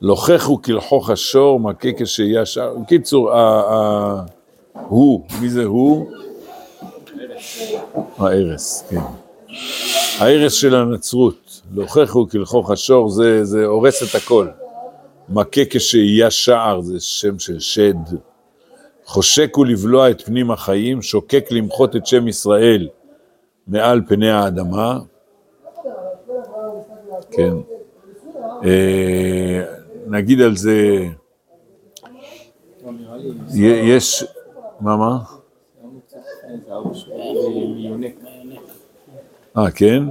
הוא כלחוך השור, מכה כשיהיה שער. בקיצור, הוא, מי זה הוא? הארס, כן. הארס של הנצרות, הוא כלחוך השור, זה, זה הורס את הכל. מכה כשיהיה שער, זה שם של שד. חושק הוא לבלוע את פנים החיים, שוקק למחות את שם ישראל מעל פני האדמה. כן. אה, נגיד על זה, יש, מה, מה? אה, כן?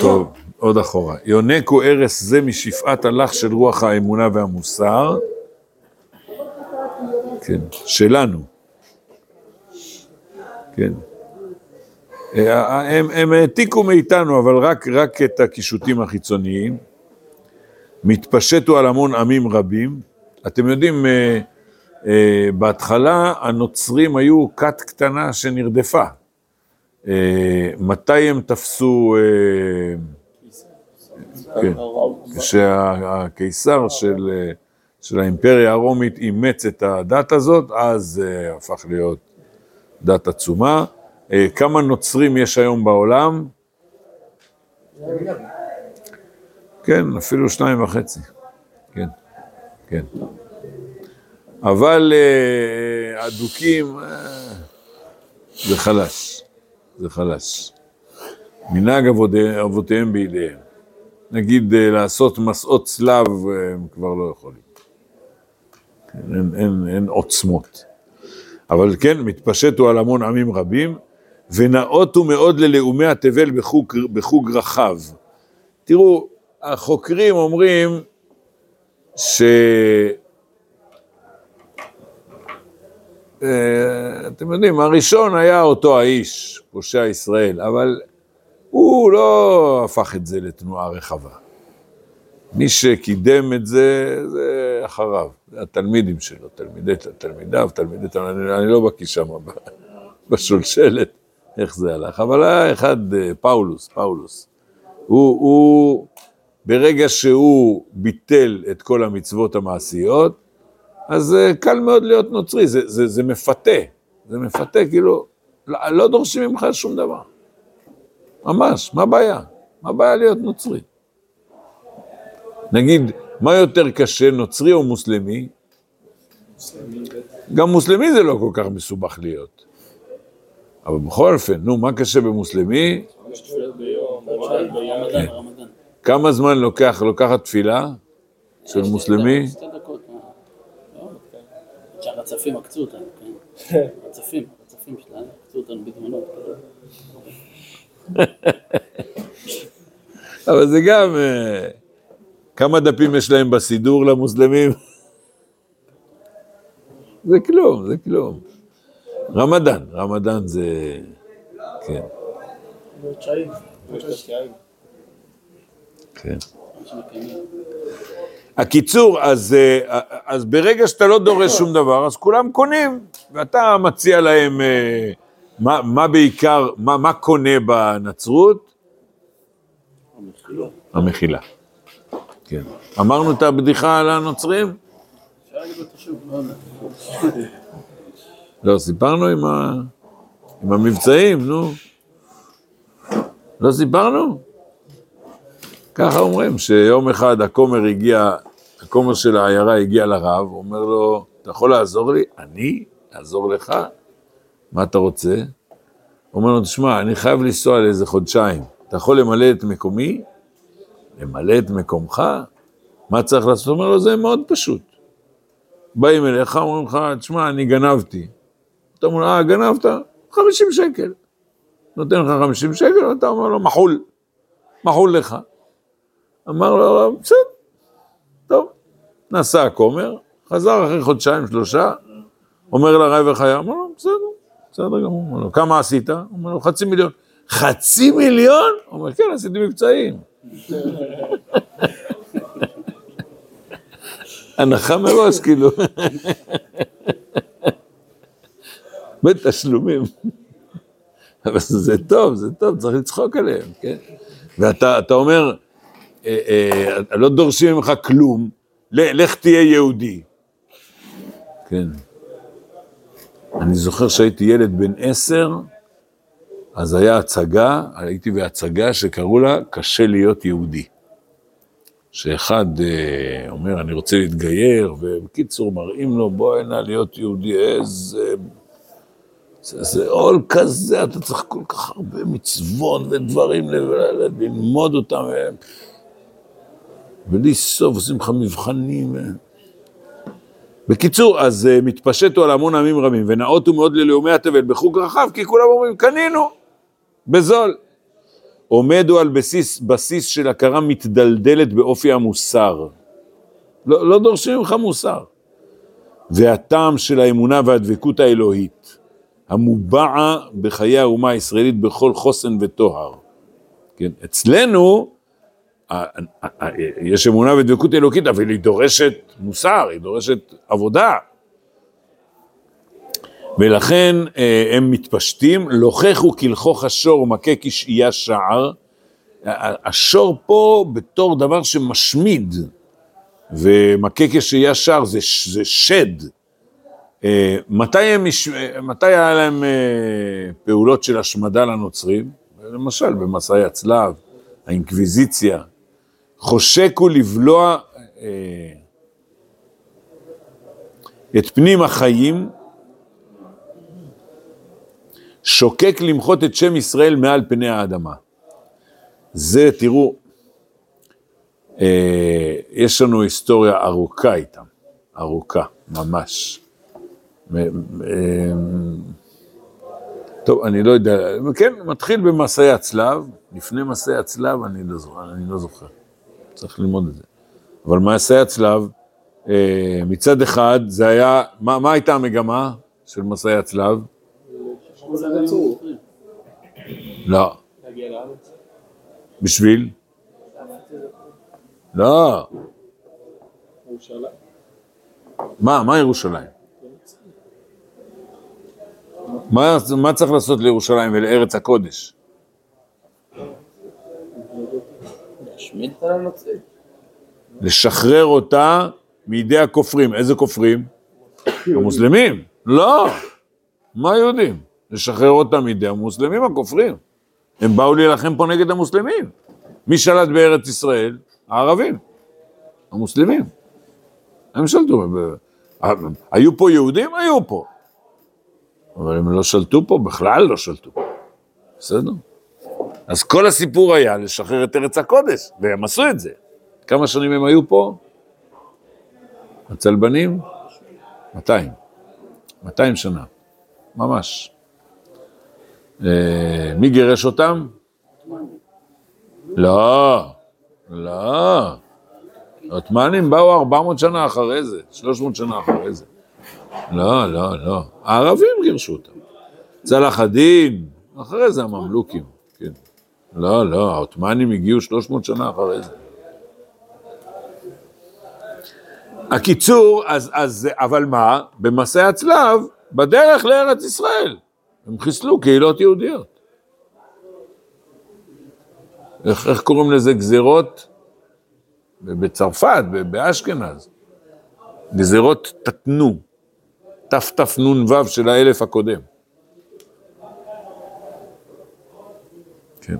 טוב, עוד אחורה. יונק הוא ערש זה משפעת הלך של רוח האמונה והמוסר. כן, שלנו. כן. הם, הם העתיקו מאיתנו, אבל רק, רק את הקישוטים החיצוניים. מתפשטו על המון עמים רבים. אתם יודעים, אה, אה, בהתחלה הנוצרים היו כת קטנה שנרדפה. אה, מתי הם תפסו, אה, כן, של, אה, של האימפריה הרומית אימץ את הדת הזאת, אז אה, הפך להיות דת עצומה. אה, כמה נוצרים יש היום בעולם? כן, אפילו שניים וחצי. כן, כן. אבל אה, אדוקים, אה, זה חלש, זה חלש. מנהג אבותיהם בידיהם. נגיד אה, לעשות מסעות צלב, הם כבר לא יכולים. אין, אין, אין עוצמות. אבל כן, מתפשטו על המון עמים רבים, ונאותו מאוד ללאומי התבל בחוג, בחוג רחב. תראו, החוקרים אומרים ש... אה, אתם יודעים, הראשון היה אותו האיש, פושע ישראל, אבל הוא לא הפך את זה לתנועה רחבה. מי שקידם את זה, זה אחריו, זה התלמידים שלו, תלמידי תלמידיו, תלמידי תלמידיו, אני לא בקיא שם בשולשלת, איך זה הלך, אבל היה אחד, אה, פאולוס, פאולוס. הוא, הוא, ברגע שהוא ביטל את כל המצוות המעשיות, אז אה, קל מאוד להיות נוצרי, זה, זה, זה מפתה, זה מפתה, כאילו, לא, לא דורשים ממך שום דבר. ממש, מה הבעיה? מה הבעיה להיות נוצרי? נגיד, מה יותר קשה, נוצרי או מוסלמי? גם מוסלמי זה לא כל כך מסובך להיות. אבל בכל אופן, נו, מה קשה במוסלמי? כן. כמה זמן לוקח, לוקחת תפילה של מוסלמי? שהרצפים עקצו אותנו, כן? רצפים, רצפים שלנו, עקצו אותנו בזמנות. אבל זה גם, אה, כמה דפים יש להם בסידור למוסלמים? זה כלום, זה כלום. רמדאן, רמדאן זה, כן. כן. הקיצור, אז, אה, אז ברגע שאתה לא דורש שום דבר, אז כולם קונים, ואתה מציע להם אה, מה, מה בעיקר, מה, מה קונה בנצרות? המחילה. המחילה. כן. אמרנו את הבדיחה על הנוצרים? לא, סיפרנו עם, ה... עם המבצעים, נו. לא סיפרנו? ככה אומרים, שיום אחד הכומר הגיע, הכומר של העיירה הגיע לרב, הוא אומר לו, אתה יכול לעזור לי? אני? לעזור לך? מה אתה רוצה? הוא אומר לו, תשמע, אני חייב לנסוע לאיזה חודשיים, אתה יכול למלא את מקומי? למלא את מקומך? מה צריך לעשות? הוא אומר לו, זה מאוד פשוט. באים אליך, אומרים לך, תשמע, אני גנבתי. אתה אומר, אה, גנבת? 50 שקל. נותן לך 50 שקל, ואתה אומר לו, מחול. מחול לך. אמר לו, בסדר, טוב. נסע הכומר, חזר אחרי חודשיים, שלושה, אומר לרב החיה, אמר לו, בסדר, בסדר גמור. אומר לו, כמה עשית? אומר לו, חצי מיליון. חצי מיליון? הוא אומר, כן, עשיתי מבצעים. הנחה מראש, כאילו. בתשלומים. אבל זה טוב, זה טוב, צריך לצחוק עליהם, כן? ואתה אומר, לא דורשים ממך כלום, לך תהיה יהודי. כן. אני זוכר שהייתי ילד בן עשר, אז היה הצגה, הייתי בהצגה שקראו לה קשה להיות יהודי. שאחד אה, אומר, אני רוצה להתגייר, ובקיצור מראים לו, בוא הנה להיות יהודי, איזה... זה, זה עול כזה, אתה צריך כל כך הרבה מצוות ודברים ללמוד אותם, ו- בלי סוף עושים לך מבחנים. בקיצור, אז אה, מתפשט על המון עמים רבים, ונאותו מאוד ללאומי התבל בחוג רחב, כי כולם אומרים, קנינו, בזול. עומדו על בסיס, בסיס של הכרה מתדלדלת באופי המוסר. לא, לא דורשים ממך מוסר. והטעם של האמונה והדבקות האלוהית, המובעה בחיי האומה הישראלית בכל חוסן וטוהר. כן, אצלנו יש אמונה ודבקות אלוקית, אבל היא דורשת מוסר, היא דורשת עבודה. ולכן אה, הם מתפשטים, לוכחו כלכוך השור ומכה כשעייה שער. השור פה בתור דבר שמשמיד, ומכה כשעייה שער זה, זה שד. אה, מתי, הם, אה, מתי היה להם פעולות של השמדה לנוצרים? למשל במסעי הצלב, האינקוויזיציה. חושקו לבלוע אה, את פנים החיים, שוקק למחות את שם ישראל מעל פני האדמה. זה, תראו, אה, יש לנו היסטוריה ארוכה איתם, ארוכה, ממש. אה, טוב, אני לא יודע, כן, מתחיל במסעי הצלב, לפני מסעי הצלב, אני לא זוכר, אני לא זוכר. צריך ללמוד את זה. אבל מסעי הצלב, אה, מצד אחד, זה היה, מה, מה הייתה המגמה של מסעי הצלב? לא. בשביל? לא. מה, מה ירושלים? מה, מה צריך לעשות לירושלים ולארץ הקודש? להשמיד את הנוצרים. לשחרר אותה מידי הכופרים. איזה כופרים? המוסלמים. לא. מה היהודים? לשחרר אותה מידי המוסלמים הכופרים. הם באו להילחם פה נגד המוסלמים. מי שלט בארץ ישראל? הערבים. המוסלמים. הם שלטו. היו פה יהודים? היו פה. אבל הם לא שלטו פה, בכלל לא שלטו פה. בסדר? אז כל הסיפור היה לשחרר את ארץ הקודש, והם עשו את זה. כמה שנים הם היו פה? הצלבנים? 200. 200 שנה, ממש. אה, מי גירש אותם? לא, לא. העות'מאנים באו 400 שנה אחרי זה, 300 שנה אחרי זה. לא, לא, לא. הערבים גירשו אותם. צלאח א-דין, אחרי זה הממלוכים. לא, לא, העות'מאנים הגיעו 300 שנה אחרי זה. הקיצור, אז, אז, אבל מה? במסעי הצלב, בדרך לארץ ישראל, הם חיסלו קהילות יהודיות. איך, איך קוראים לזה גזירות? בצרפת, באשכנז. גזירות תתנו, תתנ"ו של האלף הקודם. כן. אה,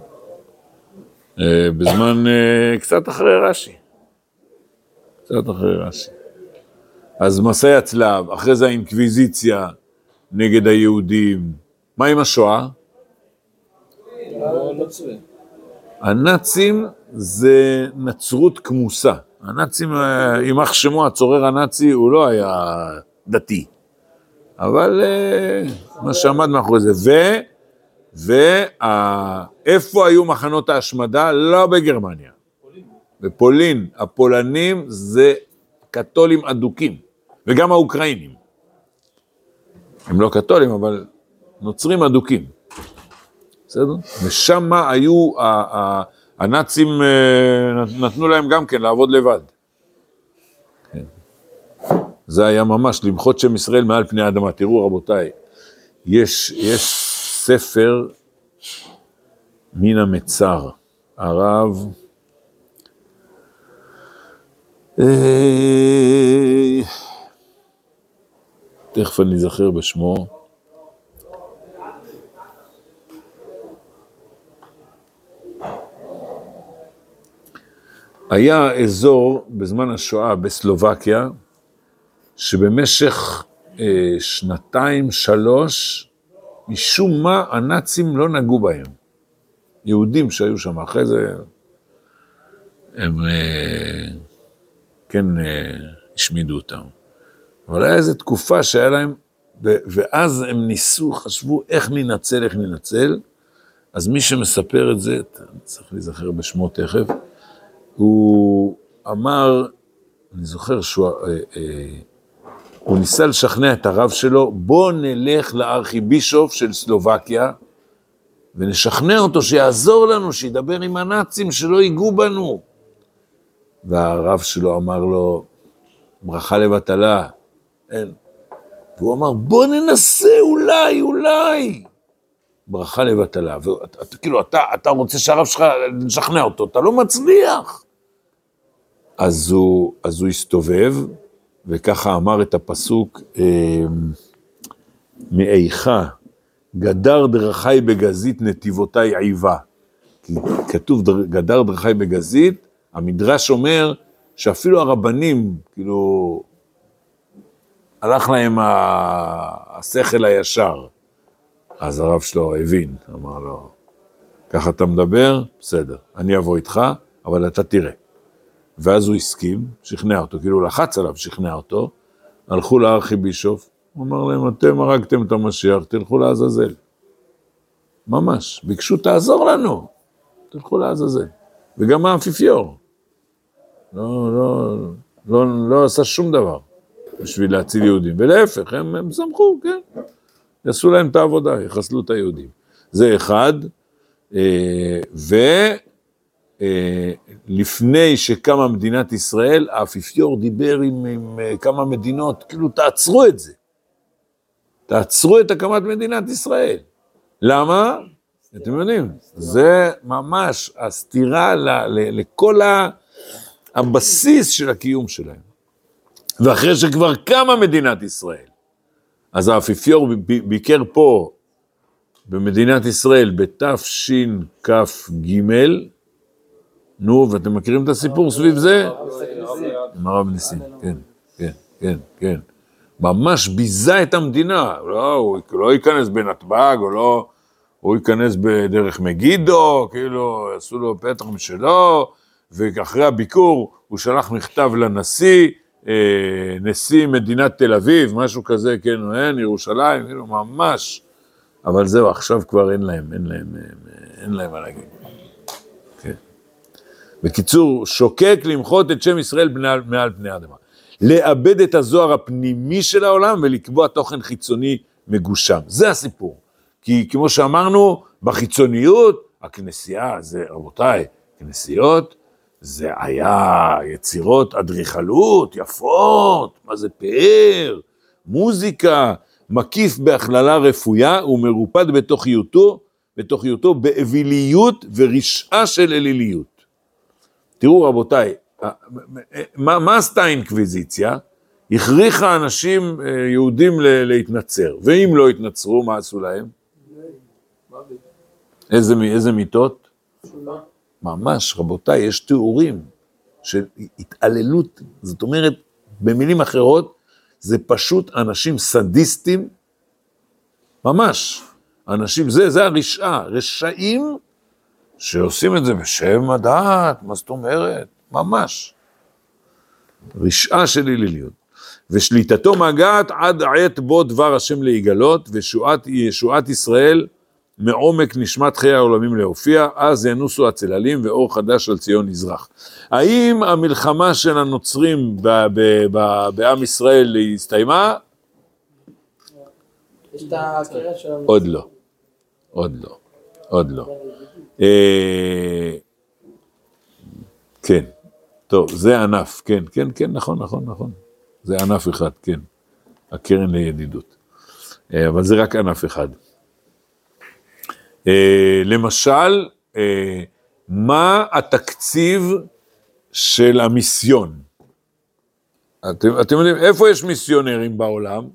בזמן, אה, קצת אחרי רש"י. קצת אחרי רש"י. אז מסעי הצלב, אחרי זה האינקוויזיציה נגד היהודים. מה עם השואה? הנאצים זה נצרות כמוסה. הנאצים, אה, יימח שמו, הצורר הנאצי, הוא לא היה דתי. אבל אה, מה שעמד מאחורי זה. ו... ואיפה היו מחנות ההשמדה? לא בגרמניה. בפולין. הפולנים זה קתולים אדוקים, וגם האוקראינים. הם לא קתולים, אבל נוצרים אדוקים. בסדר? ושם היו, הנאצים אה, נתנו להם גם כן לעבוד לבד. כן. זה היה ממש למחות שם ישראל מעל פני האדמה. תראו רבותיי, יש, יש ספר מן המצר, הרב, אה, תכף אני אזכר בשמו. היה אזור בזמן השואה בסלובקיה, שבמשך אה, שנתיים, שלוש, משום מה הנאצים לא נגעו בהם. יהודים שהיו שם, אחרי זה הם אה, כן אה, השמידו אותם. אבל היה איזו תקופה שהיה להם, ואז הם ניסו, חשבו איך ננצל, איך ננצל. אז מי שמספר את זה, צריך להיזכר בשמו תכף, הוא אמר, אני זוכר שהוא אה, הוא ניסה לשכנע את הרב שלו, בוא נלך לארכיבישוף של סלובקיה, ונשכנע אותו שיעזור לנו, שידבר עם הנאצים, שלא ייגעו בנו. והרב שלו אמר לו, ברכה לבטלה, אין. והוא אמר, בוא ננסה, אולי, אולי. ברכה לבטלה. ואתה, כאילו, אתה, אתה רוצה שהרב שלך, נשכנע אותו, אתה לא מצליח. אז הוא, אז הוא הסתובב, וככה אמר את הפסוק, מאיכה, גדר דרכי בגזית נתיבותיי עיבה. כי כתוב גדר דרכי בגזית, המדרש אומר שאפילו הרבנים, כאילו, הלך להם השכל הישר. אז הרב שלו הבין, אמר לו, ככה אתה מדבר? בסדר, אני אבוא איתך, אבל אתה תראה. ואז הוא הסכים, שכנע אותו, כאילו לחץ עליו, שכנע אותו, הלכו לארכיבישוף, הוא אמר להם, אתם הרגתם את המשיח, תלכו לעזאזל. ממש, ביקשו, תעזור לנו, תלכו לעזאזל. וגם האפיפיור, לא, לא, לא, לא עשה שום דבר בשביל להציל יהודים, ולהפך, הם, הם שמחו, כן, יעשו להם את העבודה, יחסלו את היהודים. זה אחד, אה, ו... אה, לפני שקמה מדינת ישראל, האפיפיור דיבר עם, עם אה, כמה מדינות, כאילו תעצרו את זה. תעצרו את הקמת מדינת ישראל. למה? אתם יודעים, זה ממש הסתירה ל, ל, לכל ה, הבסיס של הקיום שלהם. ואחרי שכבר קמה מדינת ישראל, אז האפיפיור ביקר פה במדינת ישראל בתשכ"ג, נו, ואתם מכירים את הסיפור סביב זה? עם הרב ניסים, כן, כן, כן, כן. ממש ביזה את המדינה, לא, הוא לא ייכנס בנתב"ג, או לא, הוא ייכנס בדרך מגידו, כאילו, עשו לו פתח משלו, ואחרי הביקור הוא שלח מכתב לנשיא, אה, נשיא מדינת תל אביב, משהו כזה, כן, אין, ירושלים, כאילו, ממש. אבל זהו, עכשיו כבר אין להם, אין להם, אין להם מה להגיד. בקיצור, שוקק למחות את שם ישראל מעל, מעל פני האדמה. לאבד את הזוהר הפנימי של העולם ולקבוע תוכן חיצוני מגושם. זה הסיפור. כי כמו שאמרנו, בחיצוניות, הכנסייה, זה, רבותיי, כנסיות, זה היה יצירות אדריכלות, יפות, מה זה פאר, מוזיקה, מקיף בהכללה רפויה ומרופד בתוכיותו, בתוכיותו באוויליות ורשעה של אליליות. תראו רבותיי, מה, מה עשתה האינקוויזיציה? הכריחה אנשים אה, יהודים להתנצר, ואם לא התנצרו, מה עשו להם? איזה, איזה מיטות? ממש, רבותיי, יש תיאורים של התעללות, זאת אומרת, במילים אחרות, זה פשוט אנשים סדיסטים, ממש, אנשים, זה, זה הרשעה, רשעים שעושים את זה בשם הדעת, מה זאת אומרת? ממש. רשעה של אליליות. ושליטתו מגעת עד עת בו דבר השם להיגלות, וישועת ישראל מעומק נשמת חיי העולמים להופיע, אז ינוסו הצללים ואור חדש על ציון יזרח. האם המלחמה של הנוצרים בעם ישראל הסתיימה? עוד לא, עוד לא, עוד לא. אה, כן, טוב, זה ענף, כן, כן, כן, נכון, נכון, נכון. זה ענף אחד, כן. הקרן לידידות. אה, אבל זה רק ענף אחד. אה, למשל, מה התקציב של המיסיון? אתם, אתם יודעים, איפה יש מיסיונרים בעולם?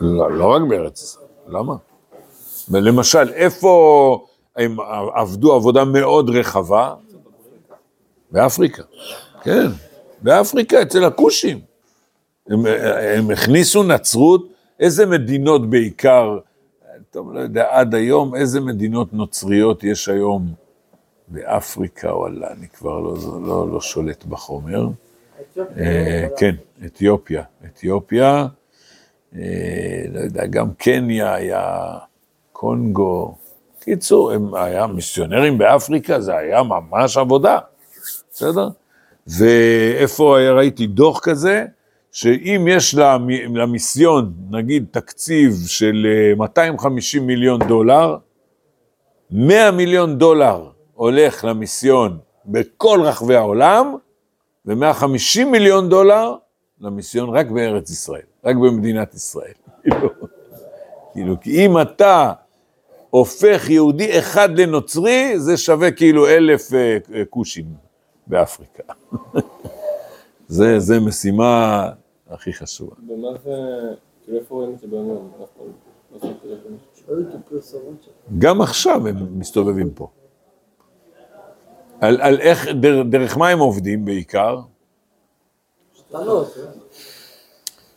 לא, לא רק בארץ ישראל, למה? למשל, איפה הם עבדו עבודה מאוד רחבה? באפריקה, כן, באפריקה, אצל הכושים. הם, הם הכניסו נצרות, איזה מדינות בעיקר, טוב, לא יודע, עד היום, איזה מדינות נוצריות יש היום באפריקה, וואלה, אני כבר לא, לא, לא שולט בחומר. אה, כן, אתיופיה, אתיופיה, אה, לא יודע, גם קניה היה, קונגו. קיצור, הם היה מיסיונרים באפריקה, זה היה ממש עבודה, בסדר? ואיפה ראיתי דוח כזה? שאם יש למיסיון, נגיד, תקציב של 250 אה, מיליון דולר, 100 מיליון דולר הולך למיסיון בכל רחבי העולם, ו-150 מיליון דולר למיסיון רק בארץ ישראל, רק במדינת ישראל. כאילו, כאילו, כי אם אתה הופך יהודי אחד לנוצרי, זה שווה כאילו אלף אה, אה, כושים באפריקה. זה, זה משימה הכי חשובה. ומה זה, כאילו איפה רואים את זה ביום גם עכשיו הם מסתובבים פה. על, על איך, דרך, דרך מה הם עובדים בעיקר?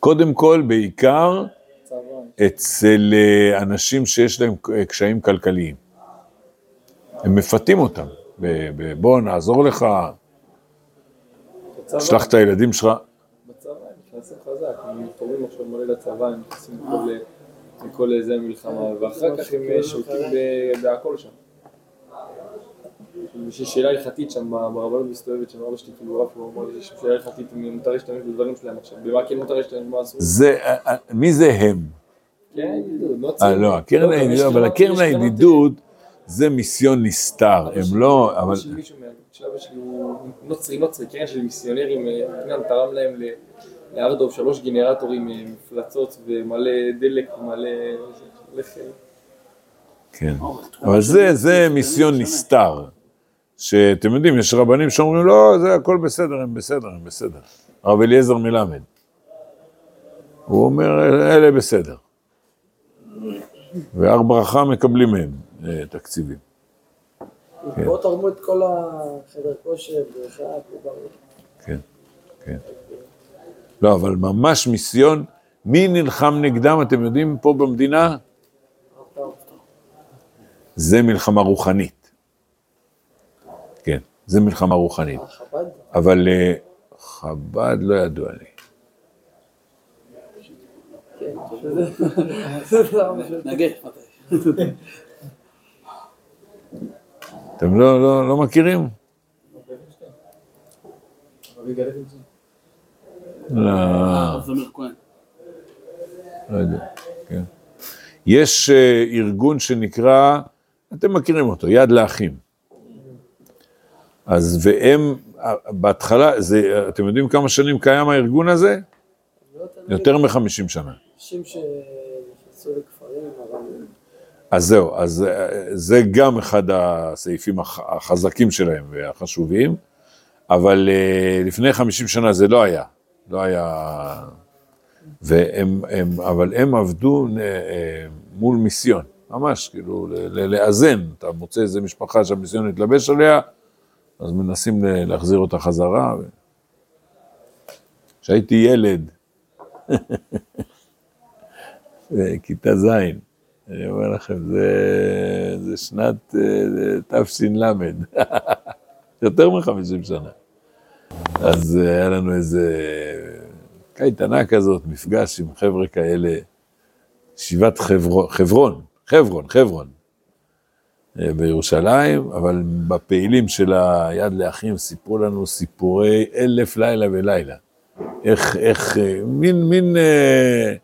קודם כל, בעיקר אצל אה, אנשים שיש להם קשיים כלכליים. הם מפתים אותם, בוא נעזור לך, שלח את הילדים שלך. בצבא הם נכנסים חזק, הם תורמים עכשיו מלא לצבא, הם נכנסים איזה מלחמה, ואחר כך הם שולטים בהכל שם. יש שאלה הלכתית שם ברבנות מסתובבת שם, אבא שלי כאילו רב, הוא אמר לי שיש שאלה הלכתית אם מותר להשתמש בדברים שלהם עכשיו, במה כן מותר להשתמש, במה אסור. אה, אה, מי זה הם? קרן הידידות, לא צריך. לא, הקרן הידידות, אבל הקרן הידידות זה מיסיון נסתר, הם לא, אבל... אבא שלי הוא נוצרי נוצרי, קרן של מיסיונרים, פניאן אה, תרם להם לארדוב שלוש גנרטורים, מפלצות ומלא דלק ומלא לחם. כן, אבל זה מיסיון נסתר. שאתם יודעים, יש רבנים שאומרים, לא, זה הכל בסדר, הם בסדר, הם בסדר. הרב אליעזר מלמד. הוא אומר, אלה בסדר. והר ברכה מקבלים מהם אה, תקציבים. כן. פה תרמו את כל החדר כושר, בריכה, כן, כן. לא, אבל ממש מיסיון, מי נלחם נגדם, אתם יודעים, פה במדינה? זה מלחמה רוחנית. כן, זה מלחמה רוחנית. אבל אה, חב"ד לא ידוע לי. אתם לא, לא, לא מכירים? לא. לא יודע, כן. יש אה, ארגון שנקרא, אתם מכירים אותו, יד לאחים. אז והם, בהתחלה, זה, אתם יודעים כמה שנים קיים הארגון הזה? יותר מחמישים שנה. אנשים שנכנסו לכפרים, אבל... אז זהו, אז זה גם אחד הסעיפים החזקים שלהם והחשובים, אבל אה, לפני חמישים שנה זה לא היה, לא היה... והם, הם, אבל הם עבדו אה, מול מיסיון, ממש, כאילו, לאזן, אתה מוצא איזה משפחה שהמיסיון התלבש עליה, אז מנסים להחזיר אותה חזרה. כשהייתי ילד, כיתה ז', אני אומר לכם, זה, זה שנת אה, תש"ל, יותר מחמישים שנה. אז אה, היה לנו איזה קייטנה כזאת, מפגש עם חבר'ה כאלה, ישיבת חברון, חברון, חברון, חברון. אה, בירושלים, אבל בפעילים של היד לאחים סיפרו לנו סיפורי אלף לילה ולילה. איך, איך, אה, מין, מין אה, אה,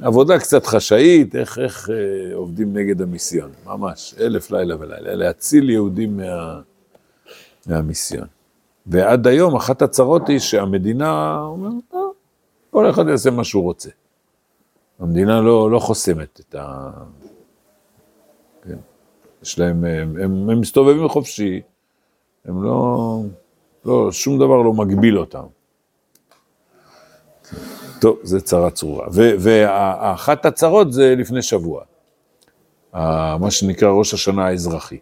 עבודה קצת חשאית, איך, איך אה, עובדים נגד המיסיון, ממש, אלף לילה ולילה, להציל יהודים מה, מהמיסיון. ועד היום אחת הצרות היא שהמדינה אומרת, כל אחד יעשה מה שהוא רוצה. המדינה לא, לא חוסמת את ה... כן. יש להם, הם, הם מסתובבים חופשי, הם לא, לא, שום דבר לא מגביל אותם. טוב, זה צרה צרורה. ואחת הצרות זה לפני שבוע. ה- מה שנקרא ראש השנה האזרחי.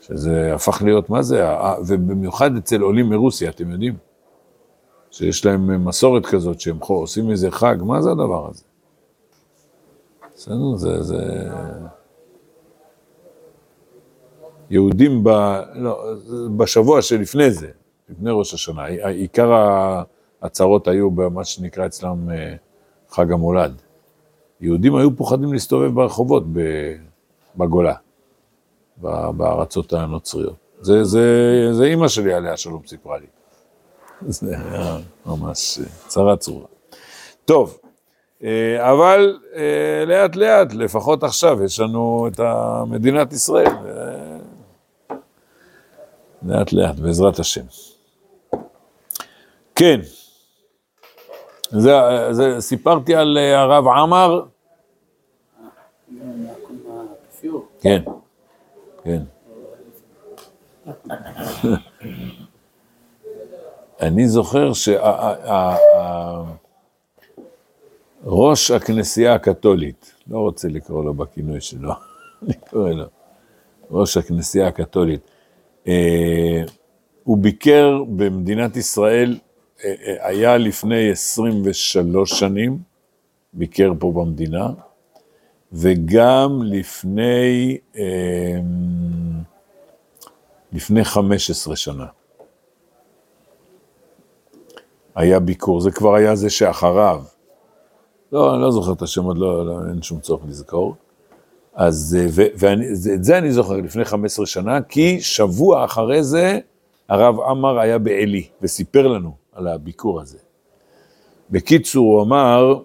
שזה הפך להיות, מה זה, ה- ובמיוחד אצל עולים מרוסיה, אתם יודעים? שיש להם מסורת כזאת שהם עושים איזה חג, מה זה הדבר הזה? בסדר, זה, זה... יהודים ב... לא, בשבוע שלפני זה, לפני ראש השנה, עיקר ההצהרות היו במה שנקרא אצלם אה, חג המולד. יהודים היו פוחדים להסתובב ברחובות בגולה, בארצות הנוצריות. זה, זה, זה אימא שלי עליה שלום סיפרה לי. זה היה ממש אה, צרה צרורה. טוב, אה, אבל לאט לאט, לפחות עכשיו, יש לנו את מדינת ישראל. לאט לאט, בעזרת השם. כן, זה, זה, סיפרתי על אה, הרב עמר. כן, כן. אני זוכר שראש הכנסייה הקתולית, לא רוצה לקרוא לו בכינוי שלו, אני קורא לו, ראש הכנסייה הקתולית, אה, הוא ביקר במדינת ישראל, היה לפני 23 שנים, ביקר פה במדינה, וגם לפני, אה, לפני 15 שנה. היה ביקור, זה כבר היה זה שאחריו. לא, אני לא זוכר את השמות, לא, לא, אין שום צורך לזכור. אז, אה, ו- ואני, זה- את זה אני זוכר לפני 15 שנה, כי שבוע אחרי זה הרב עמר היה בעלי וסיפר לנו על הביקור הזה. בקיצור, הוא אמר,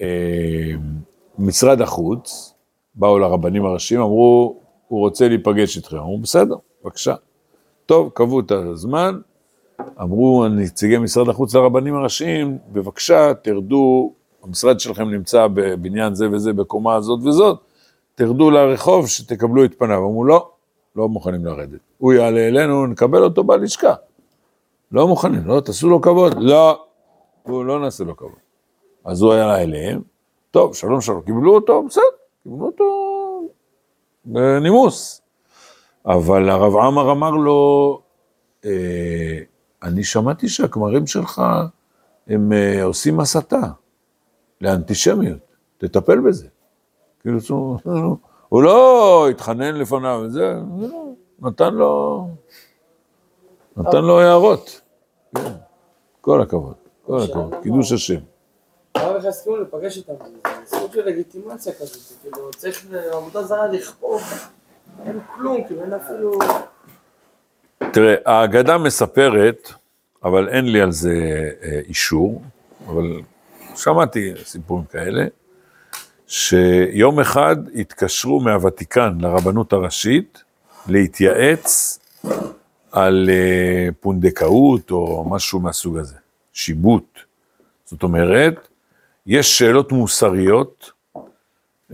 אה, משרד החוץ, באו לרבנים הראשיים, אמרו, הוא רוצה להיפגש איתכם. אמרו, בסדר, בבקשה. טוב, קבעו את הזמן, אמרו נציגי משרד החוץ לרבנים הראשיים, בבקשה, תרדו, המשרד שלכם נמצא בבניין זה וזה, בקומה הזאת וזאת, תרדו לרחוב שתקבלו את פניו. אמרו, לא, לא מוכנים לרדת. הוא יעלה אלינו, נקבל אותו בלשכה. לא מוכנים, לא, תעשו לו כבוד. לא, הוא לא נעשה לו כבוד. אז הוא היה אליהם, טוב, שלום שלום, קיבלו אותו, בסדר, קיבלו אותו בנימוס. אבל הרב עמר אמר לו, אה, אני שמעתי שהכמרים שלך הם אה, עושים הסתה לאנטישמיות, תטפל בזה. כאילו, הוא, לא התחנן לפניו, זה, זה לא, נתן לו, נתן לו הערות. כן, כל הכבוד, כל הכבוד, קידוש השם. למה לך הסכימו להיפגש איתם? זה סוג של לגיטימציה כזאת, זה כאילו צריך לעבודה זרה לכפות, אין כלום, כאילו אין אפילו... תראה, האגדה מספרת, אבל אין לי על זה אה, אישור, אבל שמעתי סיפורים כאלה, שיום אחד התקשרו מהוותיקן לרבנות הראשית להתייעץ על אה, פונדקאות או משהו מהסוג הזה, שיבוט. זאת אומרת, יש שאלות מוסריות,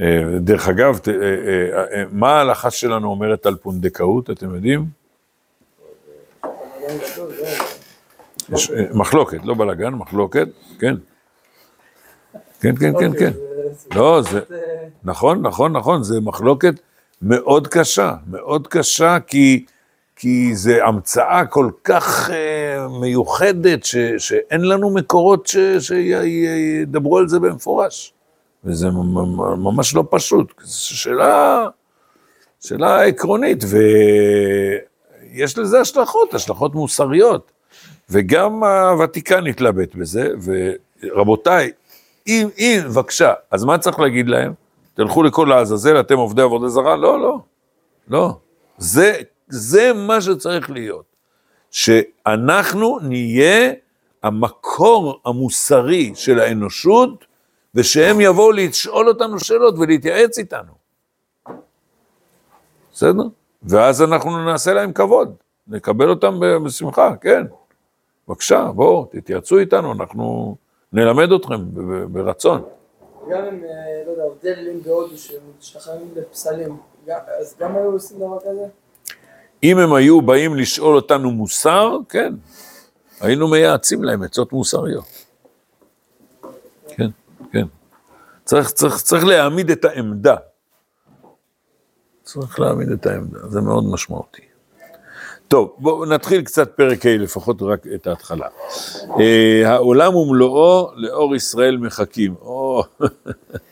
אה, דרך אגב, אה, מה ההלכה שלנו אומרת על פונדקאות, אתם יודעים? יש מחלוקת, לא בלאגן, מחלוקת, כן. כן, כן, כן, כן. לא, זה, נכון, נכון, נכון, זה מחלוקת מאוד קשה, מאוד קשה, כי, כי זה המצאה כל כך אה, מיוחדת, ש, שאין לנו מקורות ש, שידברו על זה במפורש. וזה ממש לא פשוט, זו שאלה, שאלה עקרונית, ויש לזה השלכות, השלכות מוסריות. וגם הוותיקן התלבט בזה, ורבותיי, אם, אם, בבקשה, אז מה צריך להגיד להם? תלכו לכל לעזאזל, אתם עובדי עבודה זרה? לא, לא, לא. זה, זה מה שצריך להיות. שאנחנו נהיה המקור המוסרי של האנושות, ושהם יבואו לשאול אותנו שאלות ולהתייעץ איתנו. בסדר? ואז אנחנו נעשה להם כבוד, נקבל אותם בשמחה, כן. בבקשה, בואו, תתייעצו איתנו, אנחנו נלמד אתכם ברצון. גם אם, אה, לא יודע, עובדי אלים בהודו שמשתחררים לפסלים, אז גם היו עושים דבר כזה? אם הם היו באים לשאול אותנו מוסר, כן, היינו מייעצים להם עצות מוסריות. כן, כן. צריך, צריך, צריך להעמיד את העמדה. צריך להעמיד את העמדה, זה מאוד משמעותי. טוב, בואו נתחיל קצת פרק ה', לפחות רק את ההתחלה. אה, העולם ומלואו לאור ישראל מחכים.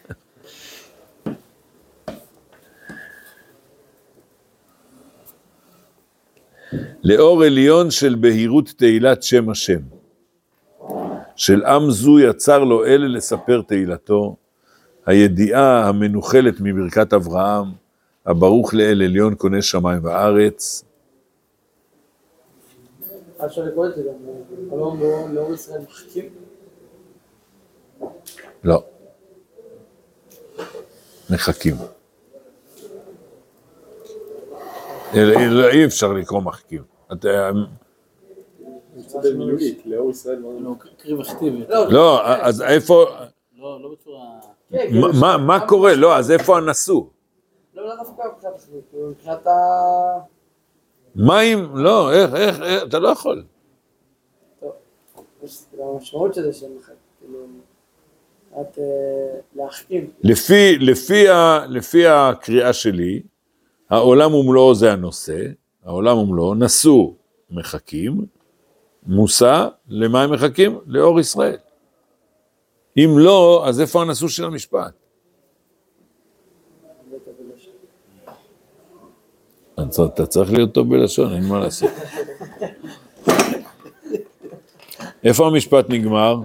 לאור עליון של בהירות תהילת שם השם. של עם זו יצר לו אלה לספר תהילתו, הידיעה המנוחלת מברכת אברהם, הברוך לאל עליון קונה שמיים וארץ. אפשר לקרוא את זה גם, אלון לאור- לאור ישראל מחכים. לא. מחכים. אלא- אלא אי אפשר לקרוא מחכים. לא. לא, לא, אז איפה, לא, לא בצורה... כן, מה- כאילו, קורה? לא, אז איפה הנשוא? לא, לא דווקא מבחינת כאילו, ה... מים, לא, איך, איך, אתה לא יכול. יש- כאילו, המשמעות של זה שהם כאילו, אה, להחכים. לפי, לפי, ה, לפי הקריאה שלי, העולם ומלואו זה הנושא, העולם ומלואו, נשוא מחכים, מושא, למה הם מחכים? לאור ישראל. אם לא, אז איפה הנשוא של המשפט? אתה צריך להיות טוב בלשון, אין מה לעשות. איפה המשפט נגמר?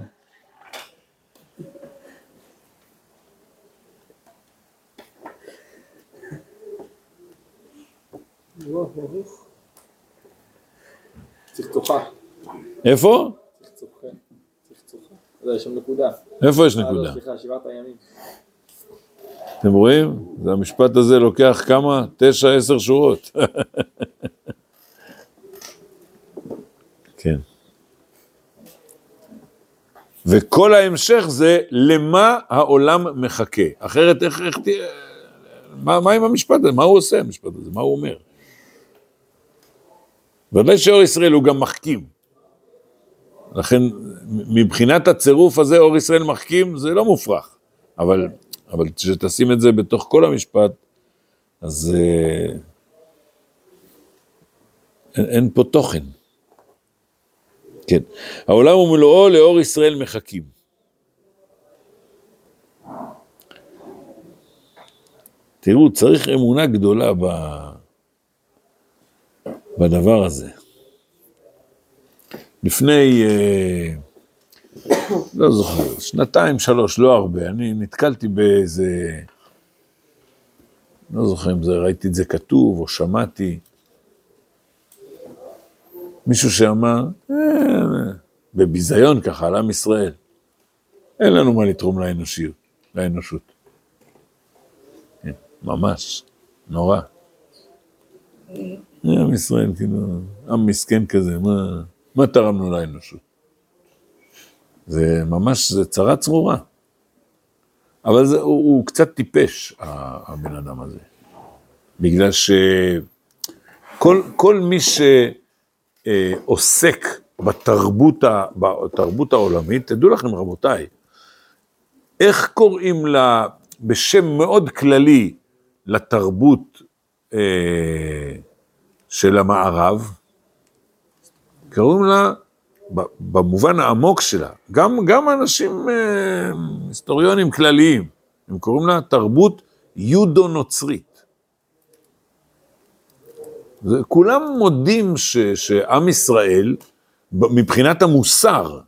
וואו, ברוך. צריך צוחה. איפה? צריך צוחה. צריך צוחה. אתה יודע, יש שם איפה יש אה, לא, נקודה? שבעת הימים. אתם רואים? זה המשפט הזה לוקח כמה? תשע, עשר שורות. כן. וכל ההמשך זה למה העולם מחכה. אחרת איך, איך תהיה... מה, מה עם המשפט הזה? מה הוא עושה המשפט הזה? מה הוא אומר? ודאי שאור ישראל הוא גם מחכים. לכן, מבחינת הצירוף הזה, אור ישראל מחכים, זה לא מופרך. אבל, אבל כשתשים את זה בתוך כל המשפט, אז אה, אין, אין פה תוכן. כן. העולם ומלואו לאור ישראל מחכים. תראו, צריך אמונה גדולה ב... בדבר הזה. לפני, אה, לא זוכר, שנתיים, שלוש, לא הרבה, אני נתקלתי באיזה, לא זוכר אם זה, ראיתי את זה כתוב או שמעתי, מישהו שאמר, אה, בביזיון ככה, על עם ישראל, אין לנו מה לתרום לאנושיות, לאנושות. כן, ממש, נורא. עם ישראל, כאילו, עם מסכן כזה, מה, מה תרמנו לאנושות? זה ממש, זה צרה צרורה. אבל זה, הוא, הוא קצת טיפש, הבן אדם הזה. בגלל שכל כל מי שעוסק בתרבות, ה- בתרבות העולמית, תדעו לכם רבותיי, איך קוראים לה, בשם מאוד כללי, לתרבות אה, של המערב, קוראים לה, במובן העמוק שלה, גם, גם אנשים אה, היסטוריונים כלליים, הם קוראים לה תרבות יודו-נוצרית. כולם מודים ש, שעם ישראל, מבחינת המוסר,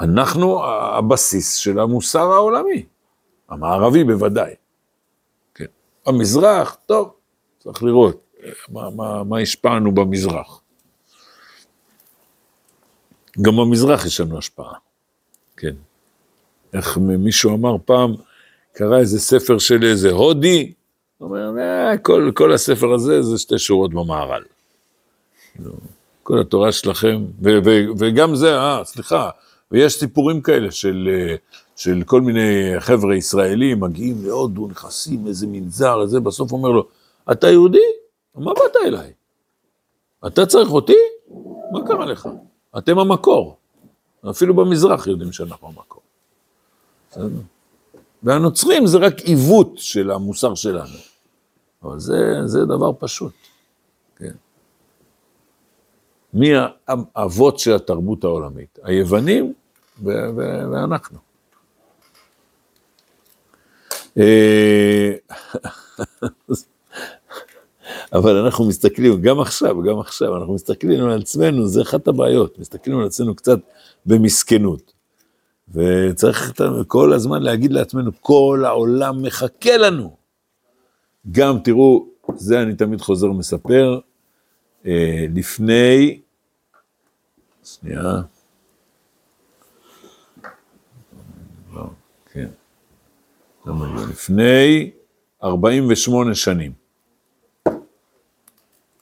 אנחנו הבסיס של המוסר העולמי, המערבי בוודאי. כן. המזרח, טוב, צריך לראות מה, מה, מה השפענו במזרח. גם במזרח יש לנו השפעה, כן. איך מישהו אמר פעם, קרא איזה ספר של איזה הודי, הוא אומר, אה, כל, כל הספר הזה זה שתי שורות במהר"ל. כאילו, כל התורה שלכם, ו, ו, וגם זה, אה, סליחה, ויש סיפורים כאלה של, אה, של כל מיני חבר'ה ישראלים מגיעים להודו, נכנסים איזה מנזר, איזה, בסוף אומר לו, אתה יהודי? מה באת אליי? אתה צריך אותי? מה קרה לך? אתם המקור. אפילו במזרח יודעים שאנחנו המקור. והנוצרים זה רק עיוות של המוסר שלנו. אבל זה, זה דבר פשוט, כן. מי האבות של התרבות העולמית? היוונים ו- ו- ואנחנו. אבל אנחנו מסתכלים, גם עכשיו, גם עכשיו, אנחנו מסתכלים על עצמנו, זה אחת הבעיות, מסתכלים על עצמנו קצת במסכנות. וצריך כל הזמן להגיד לעצמנו, כל העולם מחכה לנו. גם, תראו, זה אני תמיד חוזר ומספר, אה, לפני, שנייה, לא, כן, לפני 48 שנים.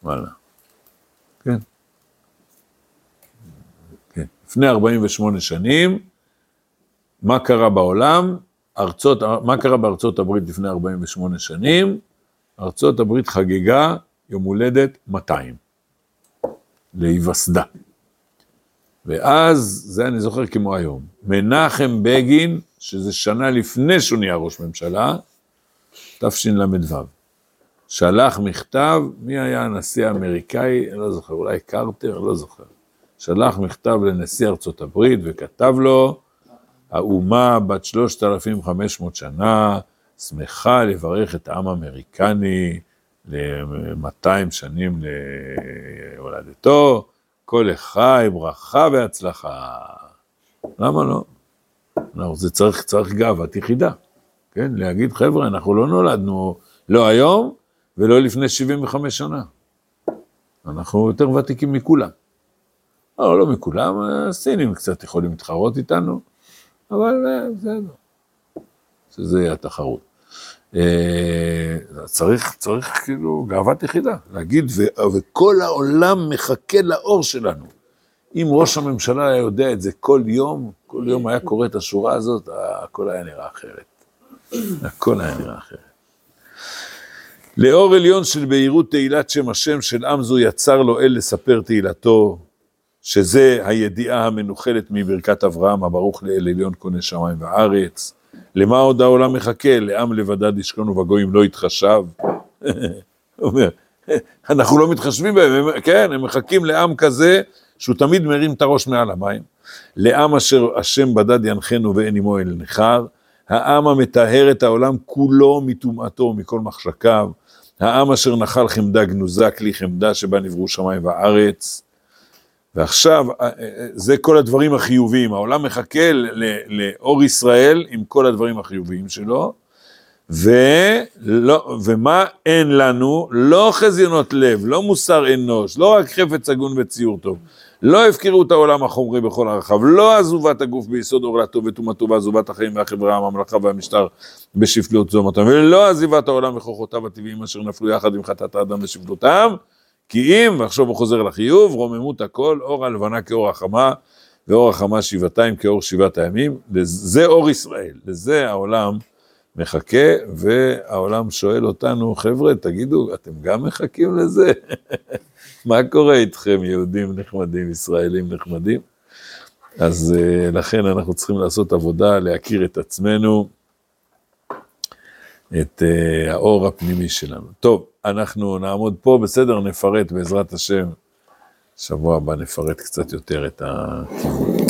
וואלה. כן. כן. לפני 48 שנים, מה קרה בעולם? ארצות, מה קרה בארצות הברית לפני 48 שנים? ארצות הברית חגגה יום הולדת 200 להיווסדה. ואז, זה אני זוכר כמו היום, מנחם בגין, שזה שנה לפני שהוא נהיה ראש ממשלה, תשל"ו, שלח מכתב, מי היה הנשיא האמריקאי, אני לא זוכר, אולי קרטר, לא זוכר. שלח מכתב לנשיא ארצות הברית וכתב לו, האומה בת 3,500 שנה, שמחה לברך את העם האמריקני ל-200 שנים להולדתו, כל לחי, ברכה והצלחה. למה לא? לא, זה צריך, צריך גאוות יחידה, כן? להגיד, חבר'ה, אנחנו לא נולדנו לא היום ולא לפני 75 שנה. אנחנו יותר ותיקים מכולם. לא, לא מכולם, הסינים קצת יכולים להתחרות איתנו, אבל בסדר. שזה יהיה התחרות. אה, צריך, צריך כאילו גאוות יחידה, להגיד, ו, וכל העולם מחכה לאור שלנו. אם ראש הממשלה היה יודע את זה כל יום, כל יום היה קורא את השורה הזאת, הכל היה נראה אחרת. הכל היה נראה אחרת. לאור עליון של בהירות תהילת שם השם של עם זו יצר לו אל לספר תהילתו, שזה הידיעה המנוחלת מברכת אברהם, הברוך לאל עליון קונה שמיים וארץ. למה עוד העולם מחכה? לעם לבדד ישכון ובגויים לא יתחשב. אומר, אנחנו לא מתחשבים בהם, הם, כן, הם מחכים לעם כזה שהוא תמיד מרים את הראש מעל המים. לעם אשר השם בדד ינחנו ואין עמו אל נכר. העם המטהר את העולם כולו מטומאתו ומכל מחשקיו. העם אשר נחל חמדה גנוזה, כלי חמדה שבה נבראו שמיים וארץ. ועכשיו, אה, אה, זה כל הדברים החיוביים, העולם מחכה לאור ישראל עם כל הדברים החיוביים שלו, ולא, ומה אין לנו? לא חזיונות לב, לא מוסר אנוש, לא רק חפץ הגון וציור טוב, לא הפקרו את העולם החומרי בכל הרחב, לא עזובת הגוף ביסוד עורלתו וטומאתו ועזובת החיים והחברה, הממלכה והמשטר בשפלות זומתם, ולא עזיבת העולם וכוחותיו הטבעיים אשר נפלו יחד עם חטאת האדם ושפלותם, כי אם, ועכשיו הוא חוזר לחיוב, רוממות הכל, אור הלבנה כאור החמה, ואור החמה שבעתיים כאור שבעת הימים, זה אור ישראל, לזה העולם מחכה, והעולם שואל אותנו, חבר'ה, תגידו, אתם גם מחכים לזה? מה קורה איתכם, יהודים נחמדים, ישראלים נחמדים? אז uh, לכן אנחנו צריכים לעשות עבודה, להכיר את עצמנו, את uh, האור הפנימי שלנו. טוב, אנחנו נעמוד פה, בסדר, נפרט בעזרת השם. שבוע הבא נפרט קצת יותר את הכיוון.